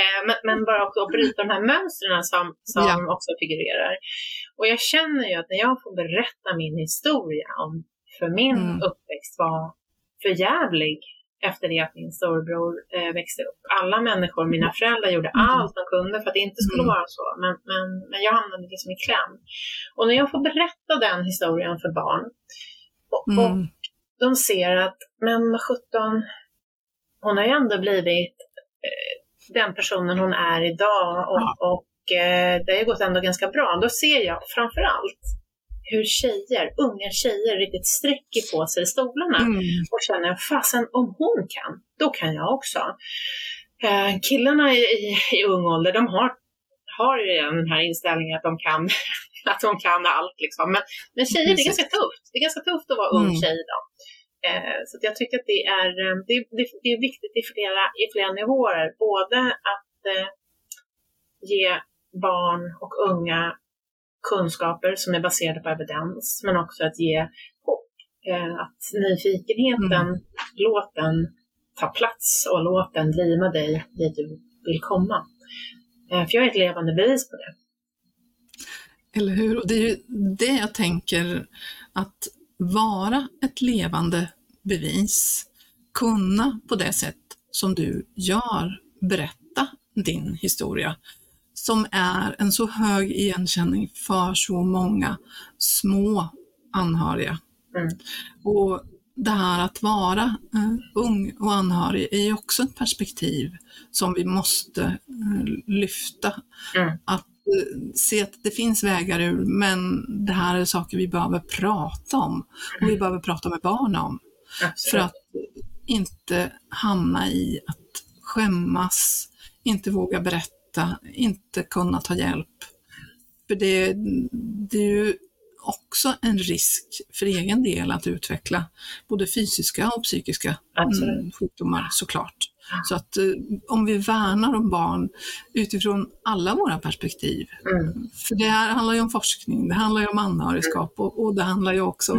Eh, men, men, bara också att bryta de här mönstren som, som ja. också figurerar. Och jag känner ju att när jag får berätta min historia om för min mm. uppväxt var för jävlig efter det att min storebror eh, växte upp. Alla människor, mina föräldrar gjorde mm. allt de kunde för att det inte skulle mm. vara så, men, men, men jag hamnade liksom i kläm. Och när jag får berätta den historien för barn och, och mm de ser att, men 17, hon har ju ändå blivit eh, den personen hon är idag och, ja. och eh, det har ju gått ändå ganska bra. Då ser jag framför allt hur tjejer, unga tjejer riktigt sträcker på sig i stolarna mm. och känner, fasen om hon kan, då kan jag också. Eh, killarna i, i, i ung ålder, de har, har ju den här inställningen att de kan, *laughs* att de kan allt liksom. Men, men tjejer, det är ganska tufft. Det är ganska tufft att vara ung mm. tjej idag. Eh, så jag tycker att det är, eh, det, det, är viktigt i flera, i flera nivåer. Både att eh, ge barn och unga kunskaper som är baserade på evidens, men också att ge hopp. Att nyfikenheten, mm. låt den ta plats och låt den driva dig dit du vill komma. För jag är ett levande bevis på det. Eller hur? Och det är ju det jag tänker, att vara ett levande bevis, kunna på det sätt som du gör berätta din historia, som är en så hög igenkänning för så många små anhöriga. Mm. Och det här att vara uh, ung och anhörig är ju också ett perspektiv som vi måste uh, lyfta. Mm. Att se att det finns vägar ur, men det här är saker vi behöver prata om och vi behöver prata med barn om. Absolut. För att inte hamna i att skämmas, inte våga berätta, inte kunna ta hjälp. För det, det är ju också en risk för egen del att utveckla både fysiska och psykiska mm, sjukdomar såklart. Så att eh, om vi värnar om barn utifrån alla våra perspektiv, mm. för det här handlar ju om forskning, det handlar ju om anhörigskap och, och det handlar ju också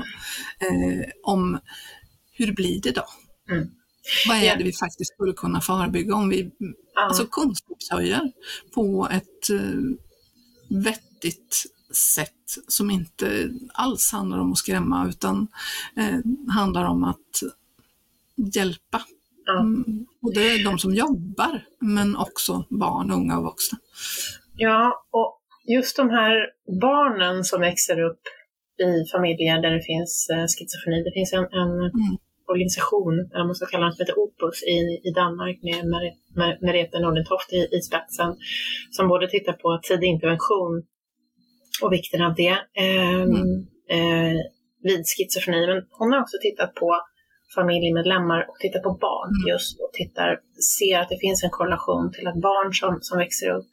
eh, om hur blir det då? Mm. Vad är det vi faktiskt skulle kunna förebygga om vi ja. alltså kunskapshöjer på ett eh, vettigt sätt som inte alls handlar om att skrämma utan eh, handlar om att hjälpa. Mm, och det är de som jobbar, men också barn, unga och vuxna. Ja, och just de här barnen som växer upp i familjer där det finns eh, schizofreni. Det finns en, en mm. organisation, eller man ska kalla den, som heter Opus i, i Danmark med Merete Nordentoft i, i spetsen, som både tittar på tidig intervention och vikten av det eh, mm. eh, vid schizofreni. Men hon har också tittat på familjemedlemmar och tittat på barn mm. just och tittar, ser att det finns en korrelation till att barn som, som växer upp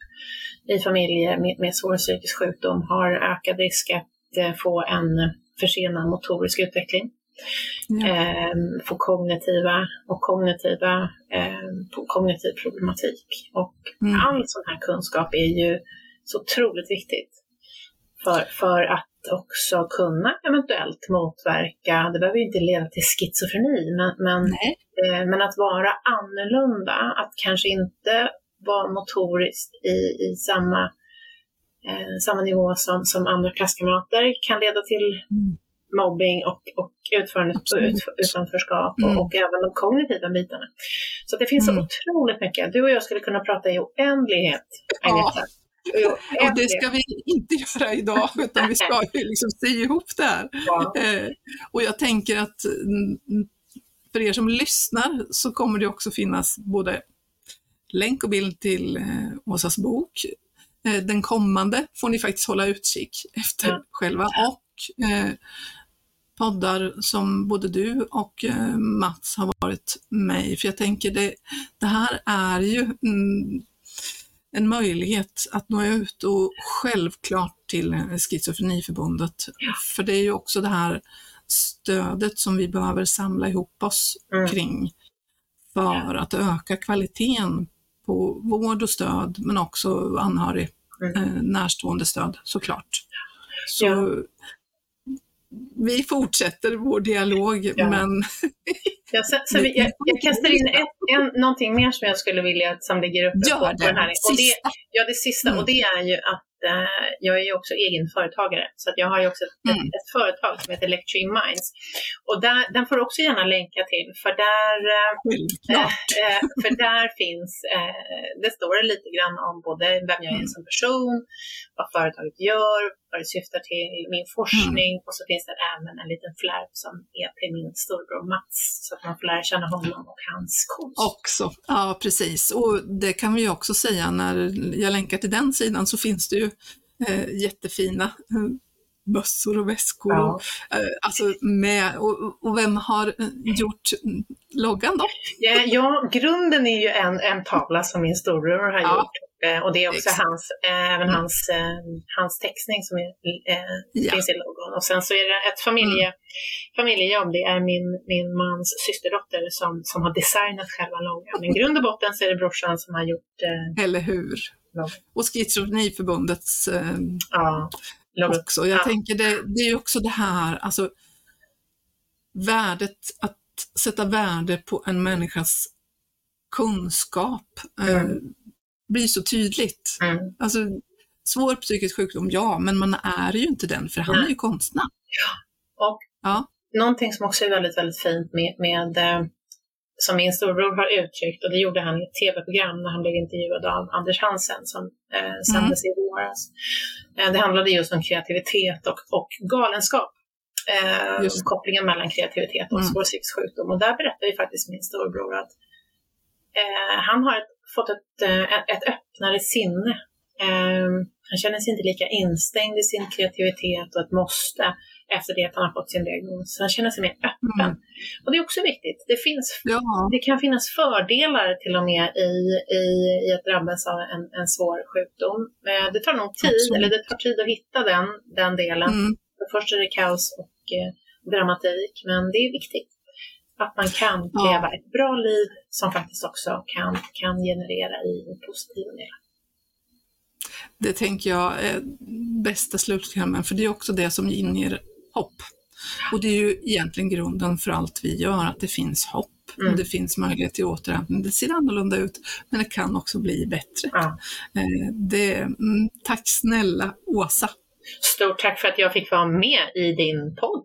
i familjer med, med svår psykisk sjukdom har ökad risk att eh, få en försenad motorisk utveckling. Mm. Eh, få kognitiva och kognitiva, eh, kognitiv problematik. Och mm. all sån här kunskap är ju så otroligt viktigt för, för att också kunna eventuellt motverka, det behöver ju inte leda till schizofreni, men, men, eh, men att vara annorlunda, att kanske inte vara motoriskt i, i samma, eh, samma nivå som, som andra klasskamrater kan leda till mm. mobbing och, och utanförskap och, mm. och, även de kognitiva bitarna. Så det finns mm. så otroligt mycket. Du och jag skulle kunna prata i oändlighet, Agneta. Ja. Och det ska vi inte *laughs* göra idag, utan vi ska liksom sy ihop det här. Ja. Eh, och jag tänker att mm, för er som lyssnar så kommer det också finnas både länk och bild till eh, Åsas bok. Eh, den kommande får ni faktiskt hålla utkik efter ja. själva och poddar som både du och Mats har varit med i. För jag tänker det, det här är ju mm, en möjlighet att nå ut och självklart till Schizofreniförbundet. Ja. För det är ju också det här stödet som vi behöver samla ihop oss mm. kring för att öka kvaliteten på vård och stöd men också anhörig mm. eh, närstående stöd såklart. Så ja. Vi fortsätter vår dialog ja. men Ja, så, så jag, jag, kastar in ett, en, någonting mer som jag skulle vilja som ligger uppe på, på den här. Och det, ja, det sista. Mm. Och det är ju att eh, jag är ju också egenföretagare. Så att jag har ju också ett, mm. ett, ett företag som heter Lecturing Minds. Och där, den får du också gärna länka till. För där, eh, för där finns, det står det lite grann om både vem jag är mm. som person, vad företaget gör, vad det syftar till, min forskning mm. och så finns det även en liten flärp som är till min storbror Mats så att man får lära känna honom och hans konst. Också, ja precis. Och det kan vi ju också säga när jag länkar till den sidan så finns det ju eh, jättefina eh, bössor och väskor. Ja. Och, eh, alltså med, och, och, vem har eh, gjort loggan då? Ja, ja, grunden är ju en, en tavla som min storbror har ja. gjort. Eh, och det är också hans, eh, även mm. hans, eh, hans textning som är, eh, ja. finns i logon. Och sen så är det ett familje, mm. familjejobb. Det är min, min mans systerdotter som, som har designat själva loggan. Men grund och botten så är det brorsan som har gjort... Eh, Eller hur? Loggan. Och Schizofreniförbundets eh, ja, också. Jag ja. tänker det, det är också det här, alltså värdet, att sätta värde på en människas kunskap. Mm blir så tydligt. Mm. Alltså, svår psykisk sjukdom, ja, men man är ju inte den, för han är ju konstnär. Ja. Och ja. någonting som också är väldigt, väldigt fint med, med eh, som min storbror har uttryckt, och det gjorde han i ett tv-program när han blev intervjuad av Anders Hansen som eh, sändes mm. i våras. Eh, det handlade just om kreativitet och, och galenskap. Eh, kopplingen mellan kreativitet och mm. svår psykisk sjukdom. Och där berättar ju faktiskt min storbror att eh, han har ett fått ett, eh, ett öppnare sinne. Ehm, han känner sig inte lika instängd i sin kreativitet och ett måste efter det att han har fått sin diagnos. Han känner sig mer öppen. Mm. Och det är också viktigt. Det, finns, ja. det kan finnas fördelar till och med i, i, i att drabbas av en, en svår sjukdom. Det tar nog tid, Absolut. eller det tar tid att hitta den, den delen. Mm. Först är det kaos och eh, dramatik, men det är viktigt att man kan leva ja. ett bra liv som faktiskt också kan, kan generera i positiva delar. Det tänker jag är bästa slutklämmen, för det är också det som inger hopp. Och det är ju egentligen grunden för allt vi gör, att det finns hopp. Mm. Och det finns möjlighet till återhämtning. Det ser annorlunda ut, men det kan också bli bättre. Ja. Eh, det, mm, tack snälla Åsa! Stort tack för att jag fick vara med i din podd.